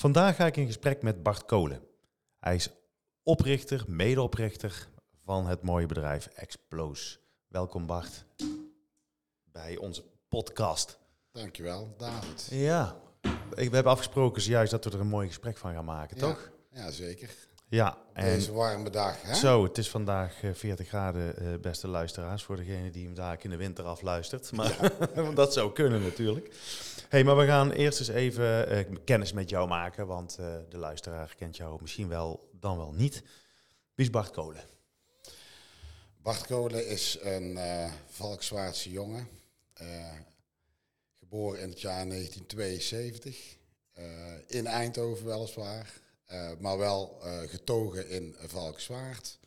Vandaag ga ik in gesprek met Bart Kolen. Hij is oprichter, medeoprichter van het mooie bedrijf Explose. Welkom Bart bij onze podcast. Dankjewel, David. Ja, ik, we hebben afgesproken zojuist dat we er een mooi gesprek van gaan maken, Ja, toch? Ja, zeker. Ja, en Deze warme dag, hè? zo, het is vandaag eh, 40 graden, eh, beste luisteraars, voor degene die hem daar in de winter afluistert. Maar dat zou kunnen natuurlijk. hey, maar we gaan eerst eens even eh, kennis met jou maken, want eh, de luisteraar kent jou misschien wel, dan wel niet. Wie is Bart Kolen? Bart Kolen is een eh Valkswaardse jongen. eh, geboren in het jaar 1972. eh, in Eindhoven weliswaar. Eh, maar wel eh, getogen in Valkswaard.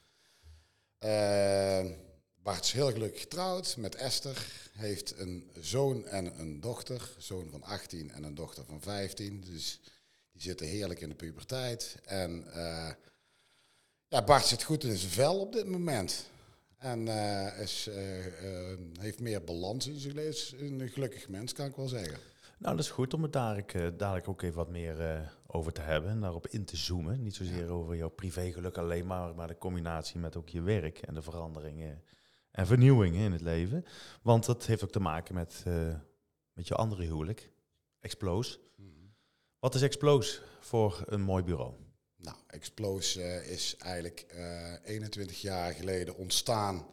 Eh, Bart is heel gelukkig getrouwd met Esther. Heeft een zoon en een dochter. Zoon van 18 en een dochter van 15. Dus die zitten heerlijk in de puberteit. En ja, Bart zit goed in zijn vel op dit moment. En is, heeft meer balans in zijn leven. Een gelukkig mens, kan ik wel zeggen. Nou, dat is goed om het daar ik, eh, dadelijk ook even wat meer eh, over te hebben en daarop in te zoomen. Niet zozeer over jouw privégeluk alleen maar, maar de combinatie met ook je werk en de veranderingen en vernieuwingen in het leven. Want dat heeft ook te maken met, eh, met je andere huwelijk, Explose. Wat is Explose voor een mooi bureau? Nou, Explose is eigenlijk eh 21 jaar geleden ontstaan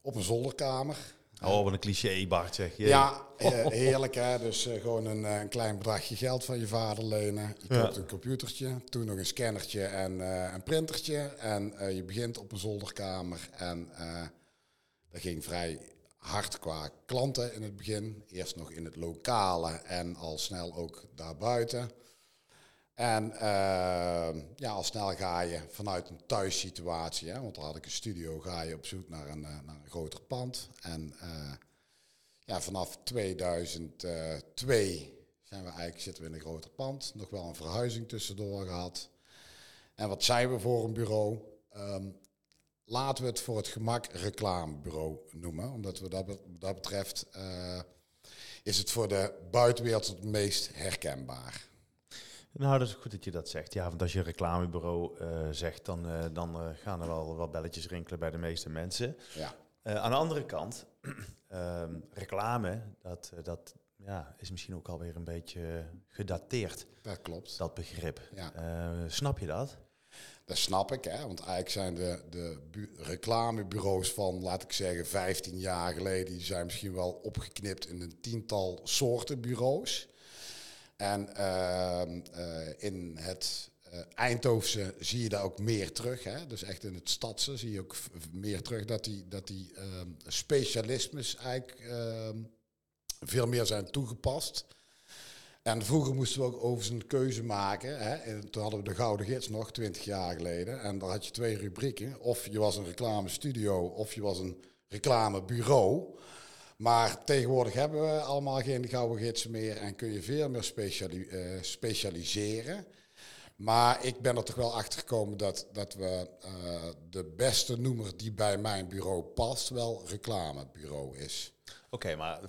op een zolderkamer. Oh, wat een cliché, Bart, zeg je. Ja, eh, heerlijk hè. Dus eh, gewoon een, eh, een klein bedragje geld van je vader lenen. Je Ja. koopt een computertje, toen nog een scannertje en een printertje. En je begint op een zolderkamer. En dat ging vrij hard qua klanten in het begin. Eerst nog in het lokale en al snel ook daarbuiten. En eh, ja, al snel ga je vanuit een thuissituatie, hè, want dan had ik een studio, ga je op zoek naar een, eh, groter pand. En eh, ja, vanaf 2002 zijn we eigenlijk, zitten we in een groter pand. Nog wel een verhuizing tussendoor gehad. En wat zijn we voor een bureau? Ehm, laten we het voor het gemak reclamebureau noemen. Omdat we dat, dat betreft eh, is het voor de buitenwereld het meest herkenbaar. Nou, dat is goed dat je dat zegt. Ja, want als je een reclamebureau eh, zegt, dan, eh, dan eh, gaan er wel wat belletjes rinkelen bij de meeste mensen. Ja. Aan de andere kant, ehm, reclame, dat, dat ja, is misschien ook alweer een beetje gedateerd, Dat klopt. dat begrip. Ja. Snap je dat? Dat snap ik, hè? want eigenlijk zijn de, de bu- reclamebureaus van, laat ik zeggen, 15 jaar geleden, die zijn misschien wel opgeknipt in een tiental soorten bureaus. En ehm, eh, in het eh, Eindhovense zie je daar ook meer terug. Hè? Dus echt in het stadse zie je ook meer terug dat die, dat die ehm, specialismes eigenlijk ehm, veel meer zijn toegepast. En vroeger moesten we ook over zijn keuze maken. Hè? En toen hadden we de Gouden Gids nog, 20 jaar geleden. En daar had je twee rubrieken. Of je was een reclamestudio of je was een reclamebureau. Maar tegenwoordig hebben we allemaal geen Gouden Gidsen meer en kun je veel meer speciali- eh, specialiseren. Maar ik ben er toch wel achter gekomen dat, dat we eh, de beste noemer die bij mijn bureau past, wel reclamebureau is. Oké, maar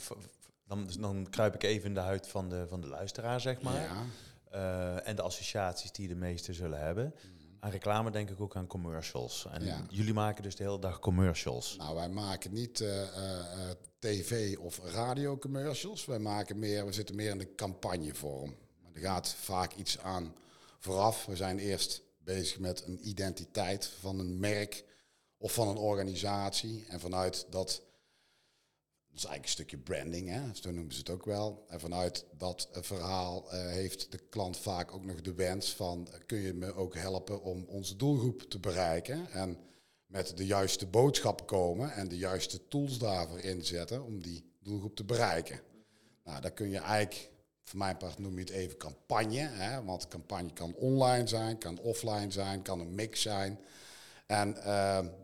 dan, dan kruip ik even in de huid van de, van de luisteraar, zeg maar. Ja. Eh, en de associaties die de meesten zullen hebben. Aan reclame denk ik ook aan commercials. En Ja. jullie maken dus de hele dag commercials. Nou, wij maken niet eh, eh, eh, tv- of radiocommercials. Wij maken meer, we zitten meer in de campagnevorm. Er gaat vaak iets aan vooraf. We zijn eerst bezig met een identiteit van een merk of van een organisatie. En vanuit dat is eigenlijk een stukje branding, hè? zo noemen ze het ook wel. En vanuit dat eh, verhaal eh, heeft de klant vaak ook nog de wens van... eh, kun je me ook helpen om onze doelgroep te bereiken? En met de juiste boodschap komen en de juiste tools daarvoor inzetten om die doelgroep te bereiken. Nou, dan kun je eigenlijk, voor mijn part noem je het even campagne. Hè? Want campagne kan online zijn, kan offline zijn, kan een mix zijn. En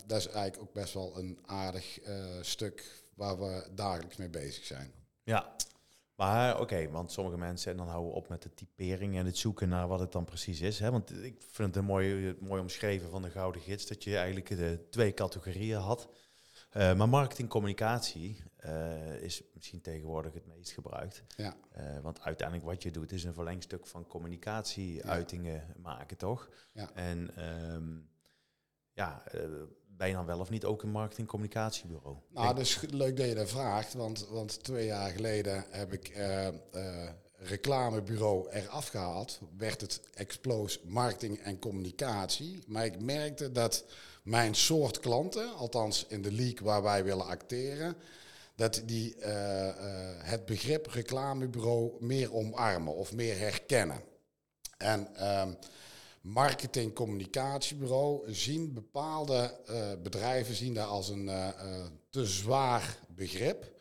dat is eigenlijk ook best wel een aardig stuk waar we dagelijks mee bezig zijn. Ja, maar oké, want sommige mensen, en dan houden we op met de typering en het zoeken naar wat het dan precies is. Hè? Want ik vind het een mooi, mooi omschreven van de Gouden Gids, dat je eigenlijk de twee categorieën had. Uh, maar marketingcommunicatie uh, is misschien tegenwoordig het meest gebruikt. Ja. Uh, want uiteindelijk wat je doet is een verlengstuk van communicatie-uitingen ja. maken, toch? Ja. En um, ja, ben je dan wel of niet ook een marketingcommunicatiebureau? Nou, dat is leuk dat je dat vraagt, want, want twee jaar geleden heb ik uh, uh, reclamebureau eraf gehaald. Werd het Explos Marketing en Communicatie. Maar ik merkte dat mijn soort klanten, althans in de league waar wij willen acteren, dat die uh, het begrip reclamebureau meer omarmen of meer herkennen. En ehm, marketing-communicatiebureau zien bepaalde uh, bedrijven zien dat als een uh, te zwaar begrip.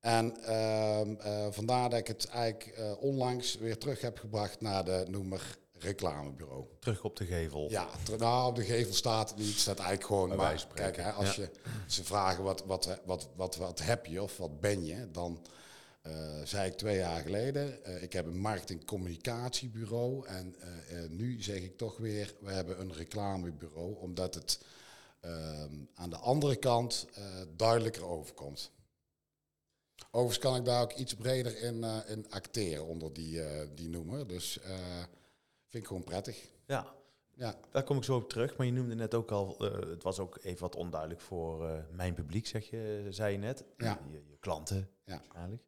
En uh, vandaar dat ik het eigenlijk onlangs weer terug heb gebracht naar de noemer reclamebureau. Terug op de gevel. Ja, nou op de gevel staat het niet, staat eigenlijk gewoon. Maar kijk, hè, als je ze vragen wat, wat, wat, wat, wat heb je of wat ben je, dan uh, zei ik twee jaar geleden, uh, ik heb een marketing-communicatiebureau en uh, nu zeg ik toch weer, we hebben een reclamebureau, omdat het ehm, aan de andere kant duidelijker overkomt. Overigens kan ik daar ook iets breder in, in acteren onder die, die noemer, dus vind ik gewoon prettig. Ja. Ja. Daar kom ik zo op terug, maar je noemde net ook al, het was ook even wat onduidelijk voor mijn publiek, zeg je, zei je net. Ja. Je, je klanten, ja. eigenlijk.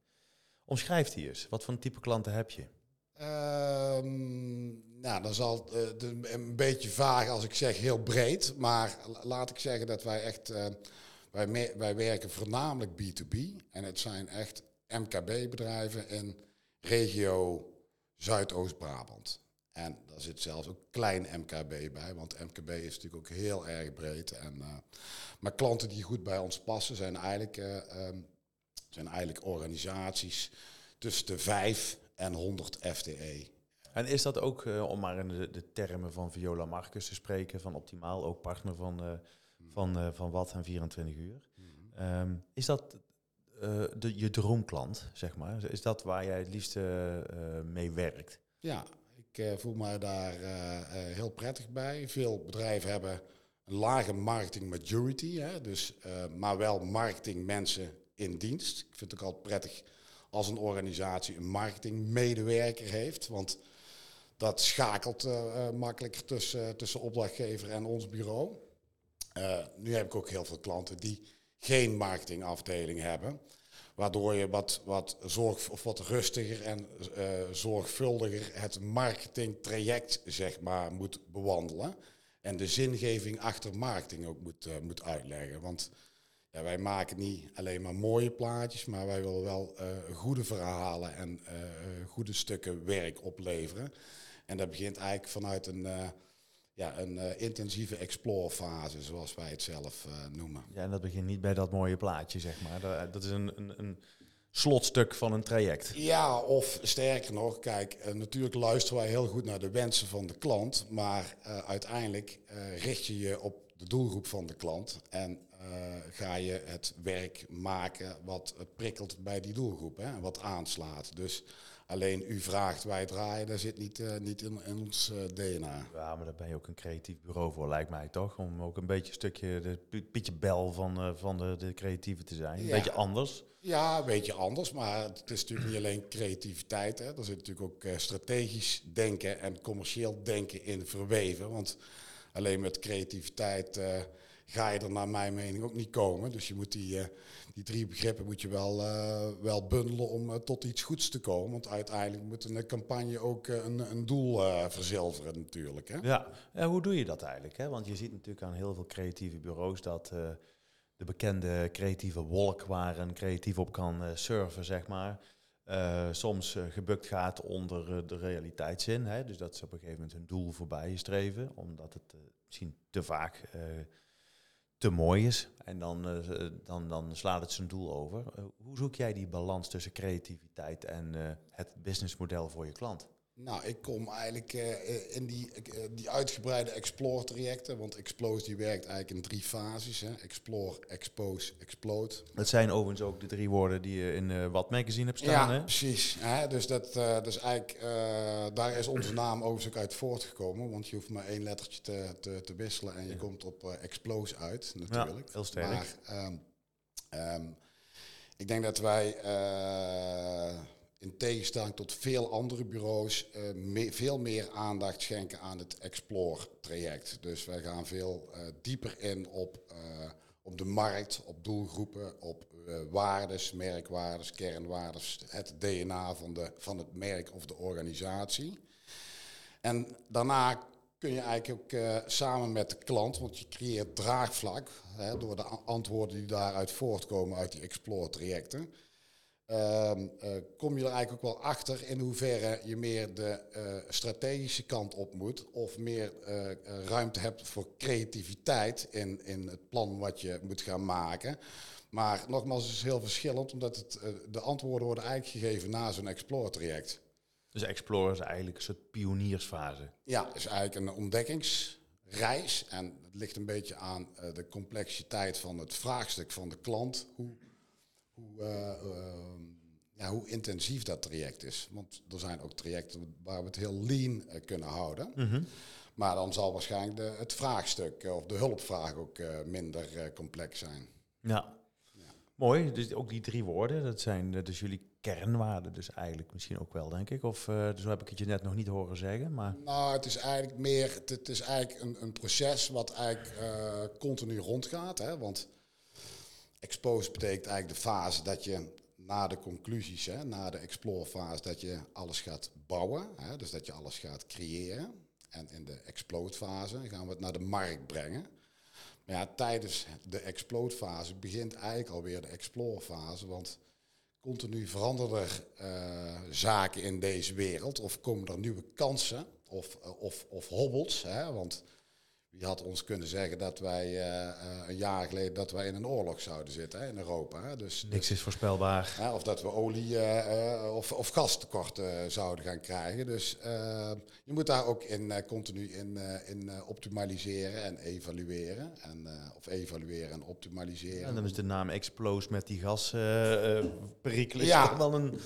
Omschrijf die eens. Wat voor type klanten heb je? Um, nou, dan zal uh, een beetje vaag als ik zeg heel breed. Maar laat ik zeggen dat wij echt... Uh, wij, wij werken voornamelijk B2B. En het zijn echt MKB-bedrijven in regio Zuidoost-Brabant. En daar zit zelfs ook klein MKB bij, want MKB is natuurlijk ook heel erg breed. En, uh, maar klanten die goed bij ons passen zijn eigenlijk um, zijn eigenlijk organisaties tussen de 5 en 100 FTE. En is dat ook, uh, om maar in de, de, termen van Viola Marcus te spreken, van Optimaal, ook partner van, uh, van, uh, van Wat en 24 uur. Mm um, is dat de, je droomklant, zeg maar? Is dat waar jij het liefst mee werkt? Ja, ik voel me daar heel prettig bij. Veel bedrijven hebben een lage marketing majority, hè, dus, maar wel marketingmensen in dienst. Ik vind het ook altijd prettig als een organisatie een marketingmedewerker heeft. Want dat schakelt uh, makkelijker tussen, tussen opdrachtgever en ons bureau. Uh, nu heb ik ook heel veel klanten die geen marketingafdeling hebben. Waardoor je wat, wat, zorg, of wat rustiger en zorgvuldiger het marketingtraject zeg maar, moet bewandelen. En de zingeving achter marketing ook moet, moet uitleggen. Want ja, wij maken niet alleen maar mooie plaatjes, maar wij willen wel uh, goede verhalen en uh, goede stukken werk opleveren. En dat begint eigenlijk vanuit een, uh, ja, een intensieve explore fase, zoals wij het zelf noemen. Ja, en dat begint niet bij dat mooie plaatje, zeg maar. Dat, dat is een, een, een, slotstuk van een traject. Ja, of sterker nog, kijk, natuurlijk luisteren wij heel goed naar de wensen van de klant, maar uiteindelijk richt je je op de doelgroep van de klant. En ga je het werk maken wat prikkelt bij die doelgroep hè, wat aanslaat. Dus alleen u vraagt wij draaien, daar zit niet, uh, niet in, in ons uh, DNA. Ja, maar daar ben je ook een creatief bureau voor, lijkt mij toch? Om ook een beetje een stukje, de Pietje Bel van, van de, de creatieve te zijn. Een ja. beetje anders. Ja, een beetje anders, maar het is natuurlijk niet alleen creativiteit. Hè. Er zit natuurlijk ook strategisch denken en commercieel denken in verweven. Want alleen met creativiteit ga je er naar mijn mening ook niet komen. Dus je moet die, uh, die drie begrippen moet je wel, uh, wel bundelen om uh, tot iets goeds te komen. Want uiteindelijk moet een campagne ook een, een doel verzilveren natuurlijk. Hè? Ja. ja, hoe doe je dat eigenlijk? Hè? Want je ziet natuurlijk aan heel veel creatieve bureaus dat de bekende creatieve wolk waar een creatief op kan surfen, zeg maar... soms gebukt gaat onder de realiteitszin. Hè? Dus dat ze op een gegeven moment hun doel voorbij streven, omdat het misschien te vaak te mooi is. En dan, eh, dan, dan slaat het zijn doel over. Eh, hoe zoek jij die balans tussen creativiteit en eh, het businessmodel voor je klant? Nou, ik kom eigenlijk uh, in die, uh, die uitgebreide Explore-trajecten. Want Explode die werkt eigenlijk in drie fases. Hè. Explore, Expose, Explode. Dat zijn overigens ook de drie woorden die je in uh, Wat Magazine hebt staan. Ja, hè? precies. Hè. Dus, dat, dus eigenlijk, daar is onze naam overigens ook uit voortgekomen. Want je hoeft maar één lettertje te, te, te wisselen en je ja. komt op Explose uit natuurlijk. Ja, heel sterk. Maar um, um, ik denk dat wij in tegenstelling tot veel andere bureaus, uh, veel meer aandacht schenken aan het Explore-traject. Dus wij gaan veel uh, dieper in op, uh, op de markt, op doelgroepen, op waardes, merkwaardes, kernwaardes, het DNA van, de, van het merk of de organisatie. En daarna kun je eigenlijk ook samen met de klant, want je creëert draagvlak hè, door de antwoorden die daaruit voortkomen uit die Explore-trajecten. Um, uh, kom je er eigenlijk ook wel achter in hoeverre je meer de uh, strategische kant op moet of meer uh, ruimte hebt voor creativiteit in, in het plan wat je moet gaan maken. Maar nogmaals, het is heel verschillend, omdat het, de antwoorden worden eigenlijk gegeven na zo'n Explore-traject. Dus Explore is eigenlijk een soort pioniersfase? Ja, het is eigenlijk een ontdekkingsreis. En het ligt een beetje aan de complexiteit van het vraagstuk van de klant. Hoe hoe, uh, ja, hoe intensief dat traject is. Want er zijn ook trajecten waar we het heel lean uh, kunnen houden. Mm -hmm. Maar dan zal waarschijnlijk de, het vraagstuk of de hulpvraag ook minder complex zijn. Ja. ja. Mooi, dus ook die drie woorden, dat zijn dus jullie kernwaarden dus eigenlijk misschien ook wel, denk ik. Of uh, zo heb ik het je net nog niet horen zeggen. Maar... Nou, het is eigenlijk meer, het, het is eigenlijk een, een proces wat eigenlijk uh, continu rondgaat. Hè? Want expose betekent eigenlijk de fase dat je na de conclusies, hè, na de explore fase, dat je alles gaat bouwen. Hè, dus dat je alles gaat creëren. En in de explode fase gaan we het naar de markt brengen. Maar ja, tijdens de explode fase begint eigenlijk alweer de explore fase. Want continu veranderen er uh, zaken in deze wereld. Of komen er nieuwe kansen of, of, of hobbels. Hè, want wie had ons kunnen zeggen dat wij uh, uh, een jaar geleden dat wij in een oorlog zouden zitten hè, in Europa. Hè? Dus, Niks dus, is voorspelbaar. Hè, of dat we olie uh, of, of gastekort zouden gaan krijgen. Dus je moet daar ook in, continu in, in optimaliseren en evalueren. En, of evalueren en optimaliseren. En dan is de naam Explose met die gasperikelen ja. wel een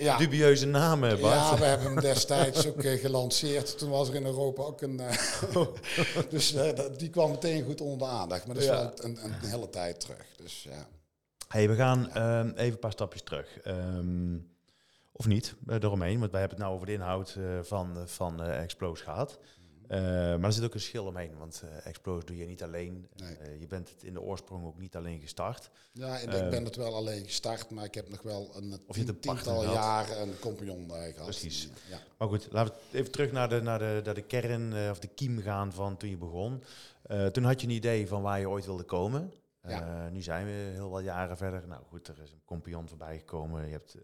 ja. dubieuze naam, Bart. Ja, we hebben hem destijds ook gelanceerd. Toen was er in Europa ook een... dus die kwam meteen goed onder de aandacht. Maar dat is ja. wel een, een, hele tijd terug. Dus, ja. hey, we gaan um, even een paar stapjes terug. Um, of niet, eromheen. Want wij hebben het nou over de inhoud van, van Explose gehad. Uh, maar er zit ook een schil omheen, want uh, Explose doe je niet alleen. Nee. Uh, je bent het in de oorsprong ook niet alleen gestart. Ja, ik ben het wel alleen gestart, maar ik heb nog wel een, of je tien, tiental jaren een compagnon gehad. Precies. Ja. Maar goed, laten we even terug naar de, naar de, naar de kern of de kiem gaan van toen je begon. toen had je een idee van waar je ooit wilde komen. Ja. nu zijn we heel wat jaren verder. Nou goed, er is een compagnon voorbij gekomen. Je hebt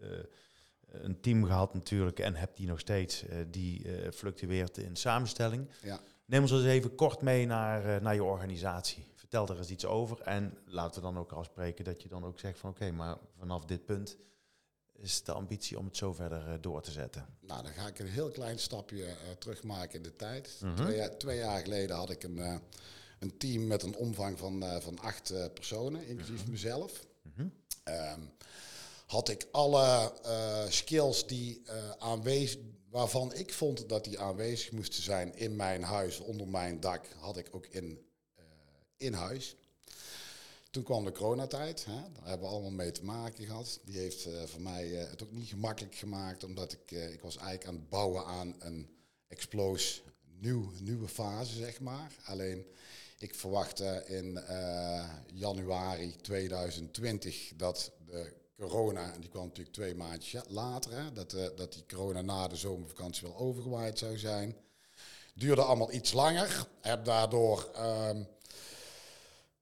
een team gehad natuurlijk en heb die nog steeds, uh, die uh, fluctueert in samenstelling. Ja. Neem ons eens even kort mee naar, uh, naar je organisatie. Vertel er eens iets over en laten we dan ook afspreken dat je dan ook zegt van oké, okay, maar vanaf dit punt is de ambitie om het zo verder door te zetten. Nou, dan ga ik een heel klein stapje terugmaken in de tijd. -hmm. twee, jaar, twee, jaar geleden had ik een, een team met een omvang van, van acht personen, inclusief -hmm. mezelf. -hmm. um, had ik alle uh, skills die uh, aanwezig, waarvan ik vond dat die aanwezig moesten zijn in mijn huis, onder mijn dak, had ik ook in, uh, in huis. Toen kwam de coronatijd, hè, daar hebben we allemaal mee te maken gehad. Die heeft voor mij het ook niet gemakkelijk gemaakt, omdat ik, ik was eigenlijk aan het bouwen aan een explosie, nieuw, nieuwe fase, zeg maar. Alleen, ik verwachtte in januari 2020 dat de corona, en die kwam natuurlijk twee maandjes later, dat, uh, dat die corona na de zomervakantie wel overgewaaid zou zijn. Duurde allemaal iets langer. Heb daardoor um,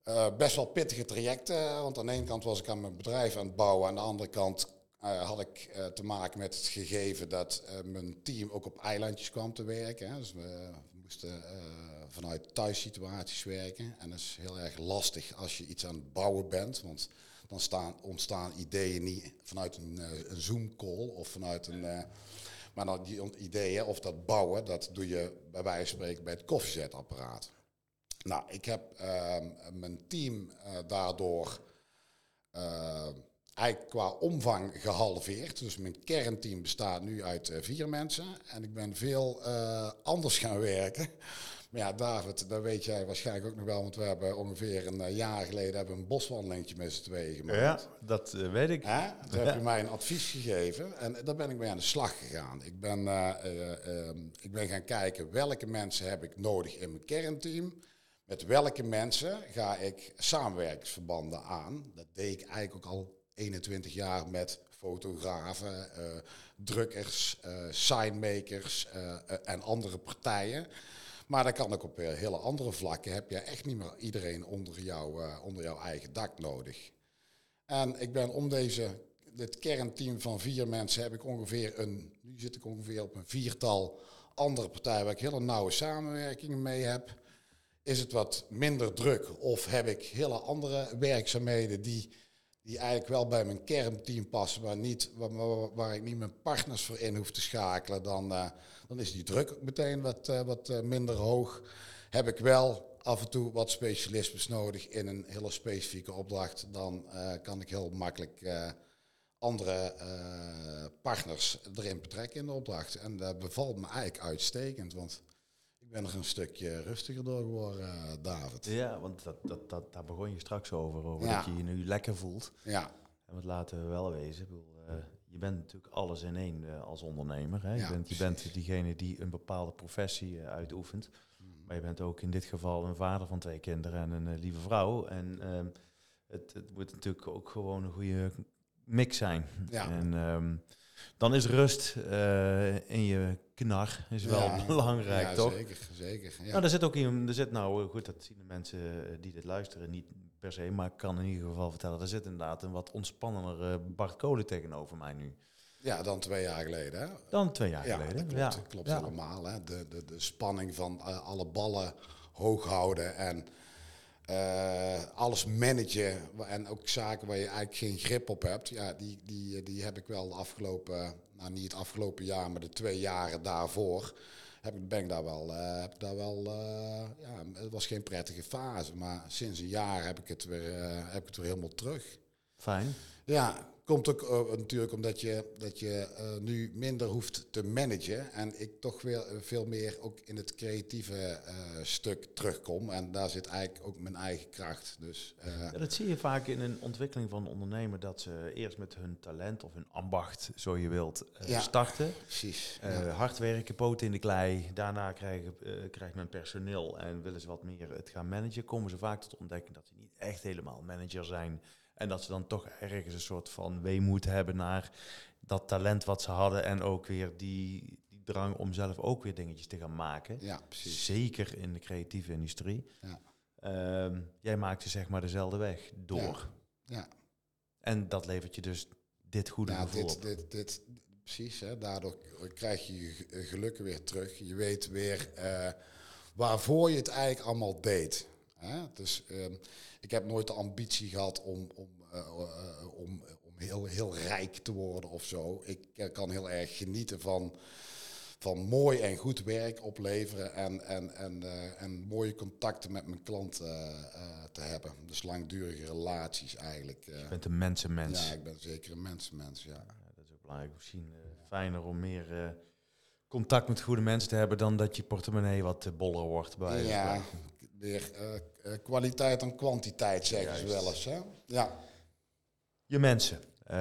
uh, best wel pittige trajecten. Want aan de ene kant was ik aan mijn bedrijf aan het bouwen. Aan de andere kant uh, had ik te maken met het gegeven dat mijn team ook op eilandjes kwam te werken. Hè. Dus we moesten vanuit thuissituaties werken. En dat is heel erg lastig als je iets aan het bouwen bent. Want dan staan, ontstaan ideeën niet vanuit een, een Zoom-call of vanuit een... maar dan die ideeën of dat bouwen, dat doe je bij wijze van spreken bij het koffiezetapparaat. Nou, ik heb ehm, mijn team daardoor eigenlijk qua omvang gehalveerd. Dus mijn kernteam bestaat nu uit vier mensen. En ik ben veel anders gaan werken. Maar ja, David, dat weet jij waarschijnlijk ook nog wel. Want we hebben ongeveer een uh, jaar geleden hebben een boswandelingetje met z'n tweeën gemaakt. Ja, dat weet ik. Hè? Toen heb je mij een advies gegeven. En daar ben ik mee aan de slag gegaan. Ik ben, ehm, ik ben gaan kijken welke mensen heb ik nodig in mijn kernteam. Met welke mensen ga ik samenwerkingsverbanden aan? Dat deed ik eigenlijk ook al 21 jaar met fotografen, drukkers, signmakers en andere partijen. Maar dat kan ook op hele andere vlakken. Heb je echt niet meer iedereen onder, jou, onder jouw eigen dak nodig. En ik ben om deze, dit kernteam van vier mensen heb ik ongeveer een, nu zit ik ongeveer op een viertal andere partijen waar ik hele nauwe samenwerkingen mee heb. Is het wat minder druk of heb ik hele andere werkzaamheden die die eigenlijk wel bij mijn kernteam passen, maar niet, waar, ik niet mijn partners voor in hoef te schakelen, dan, uh, dan is die druk meteen wat, uh, wat uh, minder hoog. Heb ik wel af en toe wat specialismes nodig in een hele specifieke opdracht, dan kan ik heel makkelijk andere partners erin betrekken in de opdracht. En dat bevalt me eigenlijk uitstekend, want ik ben er een stukje rustiger door geworden, uh, David. Ja, want dat, dat, dat, daar begon je straks over, over dat je je nu lekker voelt. Ja. En wat laten we wel wezen, ik bedoel, uh, je bent natuurlijk alles in één uh, als ondernemer. Hè? Ja, je, bent, je bent diegene die een bepaalde professie uitoefent. Mm. Maar je bent ook in dit geval een vader van twee kinderen en een lieve vrouw. En ehm, het, het moet natuurlijk ook gewoon een goede mix zijn. Ja. En um, dan is rust in je knar is wel ja, belangrijk, ja, toch? Zeker, zeker. Ja. Nou, er zit ook iemand, er zit nou, eh, goed, dat zien de mensen eh, die dit luisteren niet per se, maar ik kan in ieder geval vertellen, er zit inderdaad een wat ontspannender Bart Kolen tegenover mij nu. Ja, dan twee jaar geleden. Hè? Dan twee jaar ja, geleden. Dat klopt, ja, klopt helemaal. Hè? De, de, de spanning van uh, alle ballen hoog houden en uh, alles managen en ook zaken waar je eigenlijk geen grip op hebt, ja, die, die, die heb ik wel de afgelopen, nou niet het afgelopen jaar, maar de twee jaren daarvoor, heb ik, ben ik daar wel, uh, heb daar wel uh, ja, het was geen prettige fase, maar sinds een jaar heb ik het weer, heb ik het weer helemaal terug. Fijn. Ja, Komt ook uh, natuurlijk omdat je, dat je uh, nu minder hoeft te managen. En ik toch weer veel meer ook in het creatieve uh, stuk terugkom. En daar zit eigenlijk ook mijn eigen kracht. Dus, ja, dat zie je vaak in een ontwikkeling van een ondernemer. Dat ze eerst met hun talent of hun ambacht, zo je wilt, ja, starten. Precies. Ja. Hard werken, poten in de klei. Daarna krijgen, krijgt men personeel en willen ze wat meer het gaan managen. Komen ze vaak tot ontdekking dat ze niet echt helemaal manager zijn en dat ze dan toch ergens een soort van weemoed hebben naar dat talent wat ze hadden. En ook weer die, die drang om zelf ook weer dingetjes te gaan maken. Ja, precies. Zeker in de creatieve industrie. Ja. Um, jij maakte zeg maar dezelfde weg door. Ja. ja. En dat levert je dus dit goede ja, gevoel dit, op. Dit, dit, precies, hè, daardoor krijg je je geluk weer terug. Je weet weer uh, waarvoor je het eigenlijk allemaal deed. Hè? Dus um, ik heb nooit de ambitie gehad om, om, uh, uh, om, om heel, heel rijk te worden of zo. Ik kan heel erg genieten van, van mooi en goed werk opleveren en, en, en, uh, en mooie contacten met mijn klanten te hebben. Dus langdurige relaties eigenlijk. je bent een mensenmens. Ja, ik ben zeker een mensenmens, ja. ja dat is ook belangrijk. Misschien fijner om meer contact met goede mensen te hebben dan dat je portemonnee wat boller wordt. Bij ja, weer uh, kwaliteit en kwantiteit, zeggen Juist. ze wel eens. Hè? Ja. Je mensen. Uh,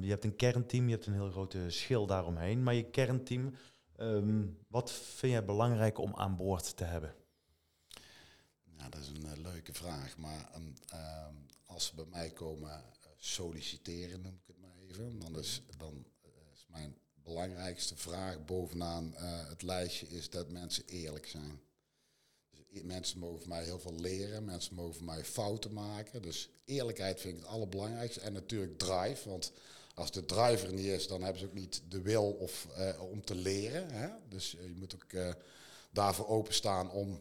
je hebt een kernteam, je hebt een heel grote schil daaromheen. Maar je kernteam, um, wat vind jij belangrijk om aan boord te hebben? Ja, dat is een uh, leuke vraag. Maar um, als ze bij mij komen solliciteren, noem ik het maar even, dan is, dan is mijn belangrijkste vraag bovenaan het lijstje is dat mensen eerlijk zijn mensen mogen van mij heel veel leren. Mensen mogen van mij fouten maken. Dus eerlijkheid vind ik het allerbelangrijkste. En natuurlijk drive. Want als de driver niet is, dan hebben ze ook niet de wil of, uh, om te leren. Hè? Dus uh, je moet ook uh, daarvoor openstaan om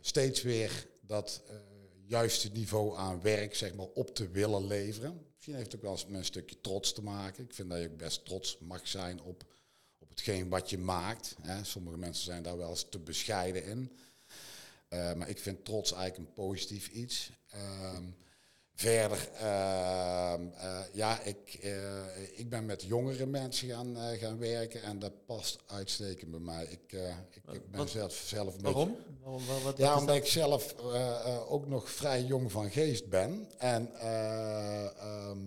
steeds weer dat juiste niveau aan werk zeg maar, op te willen leveren. Misschien heeft het ook wel eens met een stukje trots te maken. Ik vind dat je ook best trots mag zijn op hetgeen wat je maakt. Hè. Sommige mensen zijn daar wel eens te bescheiden in. Uh, maar ik vind trots eigenlijk een positief iets. Ehm, verder, ehm, uh, ja, ik, uh, ik ben met jongere mensen gaan, gaan werken en dat past uitstekend bij mij. Ik, ik, ik ben zelf, zelf een Waarom? beetje... Waarom? Wat, wat Ja, omdat dat? ik zelf ook nog vrij jong van geest ben. En ehm,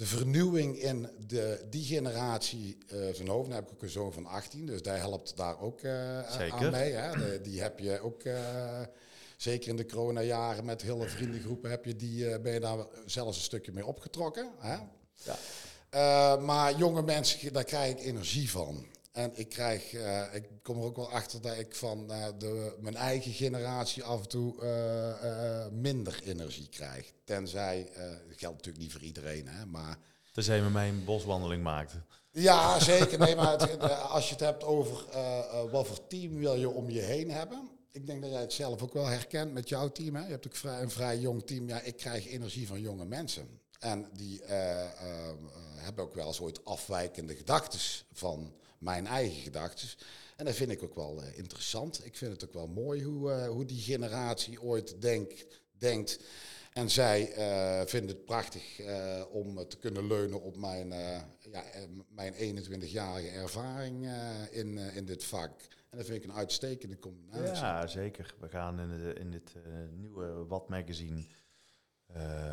de vernieuwing in de, die generatie uh, zijn hoofd. Dan heb ik ook een zoon van 18, dus die helpt daar ook uh, Zeker. aan mee. Hè. De, die heb je ook, uh, zeker in de coronajaren met hele vriendengroepen, heb je die, ben je daar zelfs een stukje mee opgetrokken. Hè. Ja. maar jonge mensen, daar krijg ik energie van. En ik krijg, uh, ik kom er ook wel achter dat ik van uh, de, mijn eigen generatie af en toe uh, minder energie krijg. Tenzij, dat geldt natuurlijk niet voor iedereen, hè, maar... Tenzij je met mij een boswandeling maakt. Ja, zeker. Nee, maar het, als je het hebt over wat voor team wil je om je heen hebben. Ik denk dat jij het zelf ook wel herkent met jouw team. Hè? Je hebt ook vrij, een vrij jong team. Ja, ik krijg energie van jonge mensen. En die hebben ook wel eens ooit afwijkende gedachten van mijn eigen gedachten. En dat vind ik ook wel uh, interessant. Ik vind het ook wel mooi hoe, uh, hoe die generatie ooit denk, denkt. En zij uh, vinden het prachtig om te kunnen leunen op mijn, ja, mijn 21-jarige ervaring in, in dit vak. En dat vind ik een uitstekende combinatie. Ja, zeker. We gaan in, de, in dit nieuwe Wat magazine,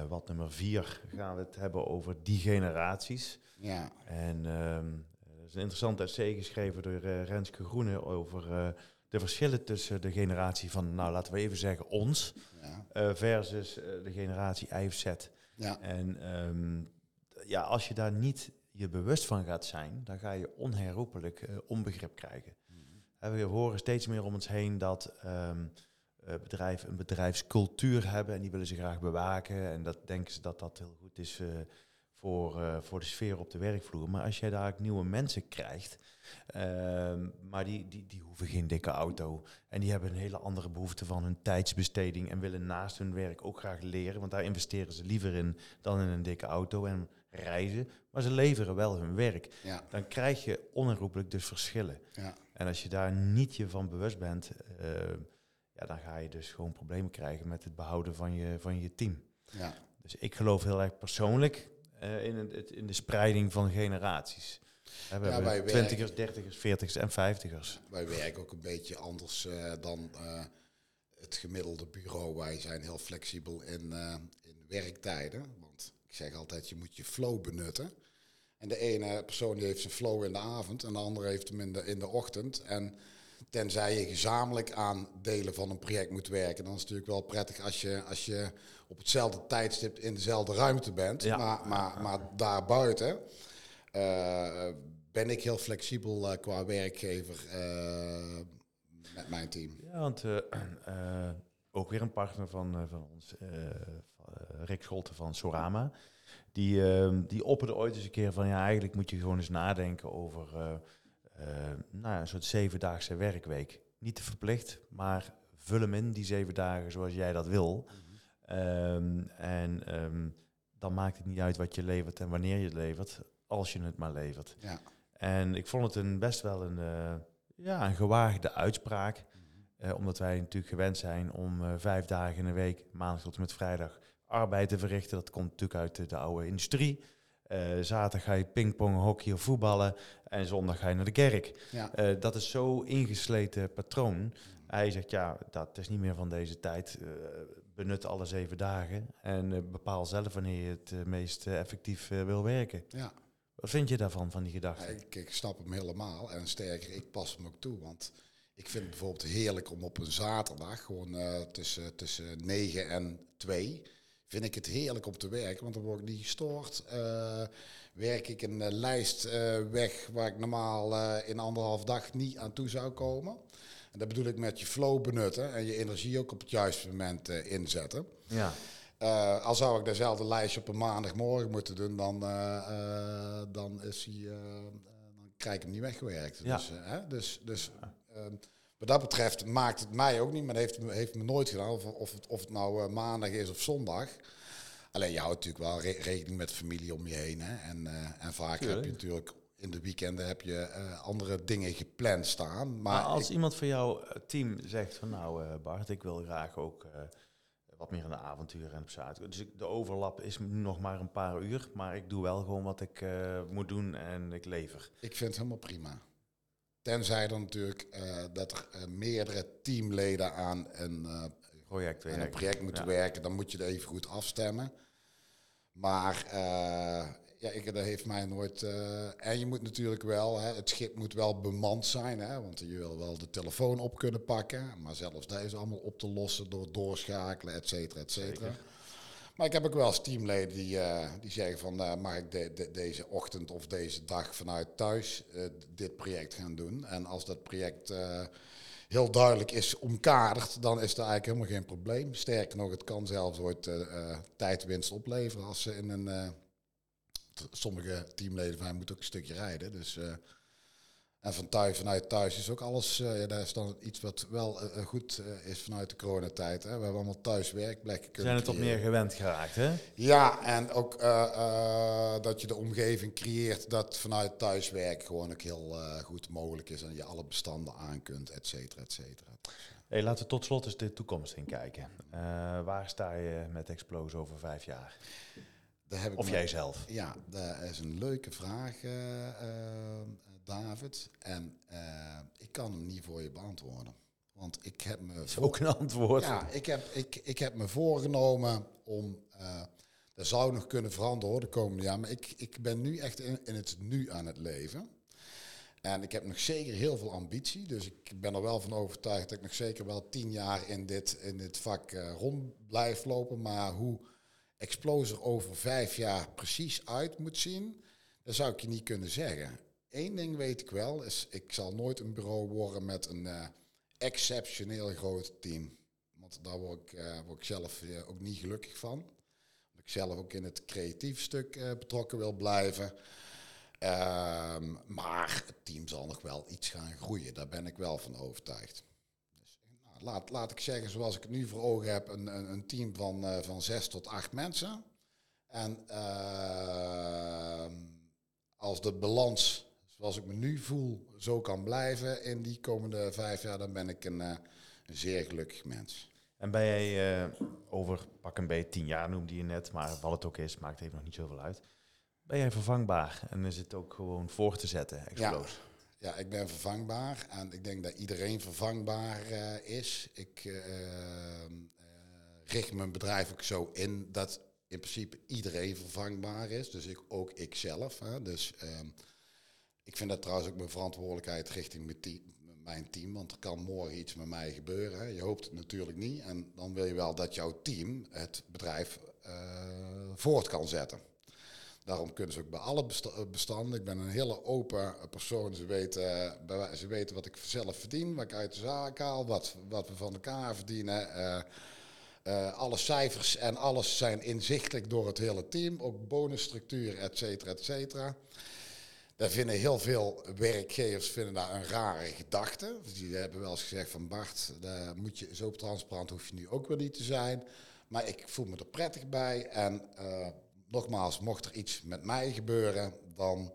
wat nummer 4, gaan we het hebben over die generaties. Ja. En um, is een interessant essay geschreven door uh, Renske Groene over uh, de verschillen tussen de generatie van, nou laten we even zeggen, ons, ja. uh, versus de generatie Y of Z. Ja. En um, ja, als je daar niet je bewust van gaat zijn, dan ga je onherroepelijk onbegrip krijgen. Mm. We horen steeds meer om ons heen dat um, bedrijven een bedrijfscultuur hebben en die willen ze graag bewaken. En dat denken ze dat dat heel goed is voor, uh, voor de sfeer op de werkvloer. Maar als jij daar nieuwe mensen krijgt, uh, maar die, die, die hoeven geen dikke auto. En die hebben een hele andere behoefte van hun tijdsbesteding en willen naast hun werk ook graag leren. Want daar investeren ze liever in dan in een dikke auto en reizen. Maar ze leveren wel hun werk. Ja. Dan krijg je onherroepelijk dus verschillen. Ja. En als je daar niet je van bewust bent, uh, ja, dan ga je dus gewoon problemen krijgen met het behouden van je, van je team. Ja. Dus ik geloof heel erg persoonlijk uh, in, het, in de spreiding van generaties. Uh, we Ja, wij hebben twintigers, dertigers, veertigers en vijftigers. Wij werken ook een beetje anders uh, dan uh, het gemiddelde bureau. Wij zijn heel flexibel in, uh, in werktijden. Want ik zeg altijd, je moet je flow benutten. En de ene persoon die heeft zijn flow in de avond en de andere heeft hem in de, in de ochtend. En tenzij je gezamenlijk aan delen van een project moet werken, dan is het natuurlijk wel prettig als je, als je op hetzelfde tijdstip in dezelfde ruimte bent. Ja. Maar, maar, maar daarbuiten uh, ben ik heel flexibel uh, qua werkgever uh, met mijn team. Ja, want ook weer een partner van, van ons, Rick Scholte van Sorama. Die, die opperde ooit eens een keer van ja, eigenlijk moet je gewoon eens nadenken over nou, een soort zevendaagse werkweek. Niet te verplicht, maar vul hem in, die zeven dagen, zoals jij dat wil. Um, en um, dan maakt het niet uit wat je levert en wanneer je het levert, als je het maar levert. Ja. En ik vond het een best wel een, uh, ja, een gewaagde uitspraak. Uh, omdat wij natuurlijk gewend zijn om uh, vijf dagen in de week, maandag tot en met vrijdag, arbeid te verrichten. Dat komt natuurlijk uit de, de oude industrie. Uh, zaterdag ga je pingpong, hockey of voetballen. En zondag ga je naar de kerk. Ja. Uh, dat is zo ingesleten patroon. Hij zegt, ja, dat is niet meer van deze tijd. Uh, benut alle zeven dagen. En bepaal zelf wanneer je het meest effectief wil werken. Ja. Wat vind je daarvan, van die gedachte? Ik, ik snap hem helemaal. En sterker, ik pas hem ook toe. Want ik vind het bijvoorbeeld heerlijk om op een zaterdag... gewoon tussen, tussen 9 en 2 vind ik het heerlijk om te werken, want dan word ik niet gestoord. Uh, werk ik een uh, lijst uh, weg waar ik normaal in anderhalf dag niet aan toe zou komen. En dat bedoel ik met je flow benutten en je energie ook op het juiste moment inzetten. Ja. al zou ik dezelfde lijstje op een maandagmorgen moeten doen, dan, dan, is hij, dan krijg ik hem niet weggewerkt. Ja. Dus, hè, dus, dus wat dat betreft maakt het mij ook niet, maar dat heeft, heeft me nooit gedaan. Of, of, het, of het nou eh, maandag is of zondag. Alleen je houdt natuurlijk wel re- rekening met familie om je heen. Hè? En, eh, en vaak heb je natuurlijk in de weekenden heb je eh, andere dingen gepland staan. Maar Maar, als iemand van jouw team zegt van nou Bart, ik wil graag ook wat meer in de avonturen en op zaterdag. Dus ik- de overlap is nog maar een paar uur, maar ik doe wel gewoon wat ik moet doen en ik lever. ik vind het helemaal prima. Tenzij dan natuurlijk eh, dat er eh, meerdere teamleden aan een, eh, Project aan een project moeten Ja. werken, dan moet je er even goed afstemmen. Maar ja, ik, dat heeft mij nooit. en je moet natuurlijk wel, hè, het schip moet wel bemand zijn, hè, want je wil wel de telefoon op kunnen pakken. Maar zelfs dat is allemaal op te lossen door doorschakelen, et cetera, et cetera. Zeker. Maar ik heb ook wel eens teamleden die, eh, die zeggen van eh, mag ik de, de- deze ochtend of deze dag vanuit thuis eh, dit project gaan doen. En als dat project heel duidelijk is omkaderd, dan is er eigenlijk helemaal geen probleem. Sterker nog, het kan zelfs ooit tijdwinst opleveren als ze in een... sommige teamleden van mij moeten ook een stukje rijden. Dus, en van thuis, vanuit thuis is ook alles, eh, ja, dat is dan iets wat wel eh, eh, goed is vanuit de coronatijd. Hè. We hebben allemaal thuis werkplekken We kunnen zijn het op creëren. meer gewend geraakt, hè? Ja, en ook dat je de omgeving creëert dat vanuit thuiswerk gewoon ook heel goed mogelijk is en je alle bestanden aan kunt, et cetera, et cetera. Hey, laten we tot slot eens de toekomst in kijken. Waar sta je met Explose over vijf jaar? Daar heb ik Of me- jij zelf? Ja, dat is een leuke vraag, eh, David. En eh, ik kan hem niet voor je beantwoorden. Want ik heb me is ook een antwoord. Ja, ik heb, ik, ik heb me voorgenomen om. eh dat zou nog kunnen veranderen hoor, de komende jaar. Maar ik, ik ben nu echt in, in het nu aan het leven. En ik heb nog zeker heel veel ambitie. Dus ik ben er wel van overtuigd dat ik nog zeker wel tien jaar in dit, in dit vak eh, rond blijf lopen. Maar hoe Exploser over vijf jaar precies uit moet zien, dat zou ik je niet kunnen zeggen. Eén ding weet ik wel, is ik zal nooit een bureau worden met een eh, exceptioneel groot team. Want daar word ik, eh, ik zelf eh, ook niet gelukkig van. Omdat ik zelf ook in het creatief stuk betrokken wil blijven. Ehm, maar het team zal nog wel iets gaan groeien. Daar ben ik wel van overtuigd. Dus, nou, laat, laat ik zeggen, zoals ik het nu voor ogen heb, een, een, een team van, van zes tot acht mensen. En ehm, als de balans zoals ik me nu voel zo kan blijven in die komende vijf jaar, dan ben ik een, eh, een zeer gelukkig mens. En ben jij eh, over pak een beetje tien jaar noemde je net, maar wat het ook is, maakt even nog niet zoveel uit. Ben jij vervangbaar en is het ook gewoon voor te zetten, Explose? Ja, ik ben vervangbaar en ik denk dat iedereen vervangbaar eh, is. Ik richt mijn bedrijf ook zo in dat in principe iedereen vervangbaar is. Dus ik, ook ikzelf. Hè. Dus ehm, ik vind dat trouwens ook mijn verantwoordelijkheid richting mijn team, mijn team. Want er kan morgen iets met mij gebeuren. Hè. Je hoopt het natuurlijk niet. En dan wil je wel dat jouw team het bedrijf eh, voort kan zetten. Daarom kunnen ze ook bij alle besta- bestanden. Ik ben een hele open persoon. Ze weten, wij- ze weten wat ik zelf verdien, wat ik uit de zaak haal, wat, wat we van elkaar verdienen. Eh, eh, alle cijfers en alles zijn inzichtelijk door het hele team. Ook bonusstructuur, et cetera, et cetera. Daar vinden heel veel werkgevers vinden daar een rare gedachte. Die hebben wel eens gezegd van Bart, daar moet je, zo transparant hoef je nu ook weer niet te zijn. Maar ik voel me er prettig bij. En eh, nogmaals, mocht er iets met mij gebeuren, dan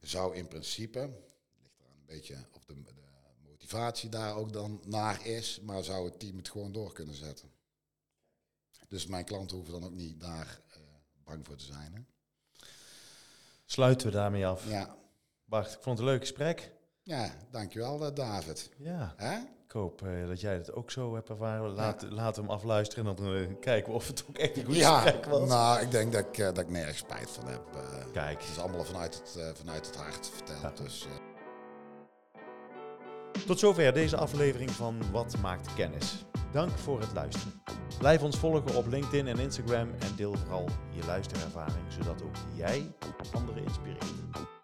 zou in principe, ligt er een beetje of de, de motivatie daar ook dan naar is, maar zou het team het gewoon door kunnen zetten. Dus mijn klanten hoeven dan ook niet daar eh, bang voor te zijn. Sluiten we daarmee af. Ja. Bart, ik vond het een leuk gesprek. ja, dankjewel eh, David. Ja, ik hoop eh, dat jij het ook zo hebt ervaren. Laat, hem afluisteren en dan eh, kijken we of het ook echt een goed gesprek was. nou, ik denk dat ik, dat ik nergens spijt van heb. Kijk. het is allemaal vanuit het, vanuit het hart verteld. Ja. Dus, Tot zover deze aflevering van Wat maakt kennis. Dank voor het luisteren. Blijf ons volgen op LinkedIn en Instagram en deel vooral je luisterervaring, zodat ook jij anderen inspireert.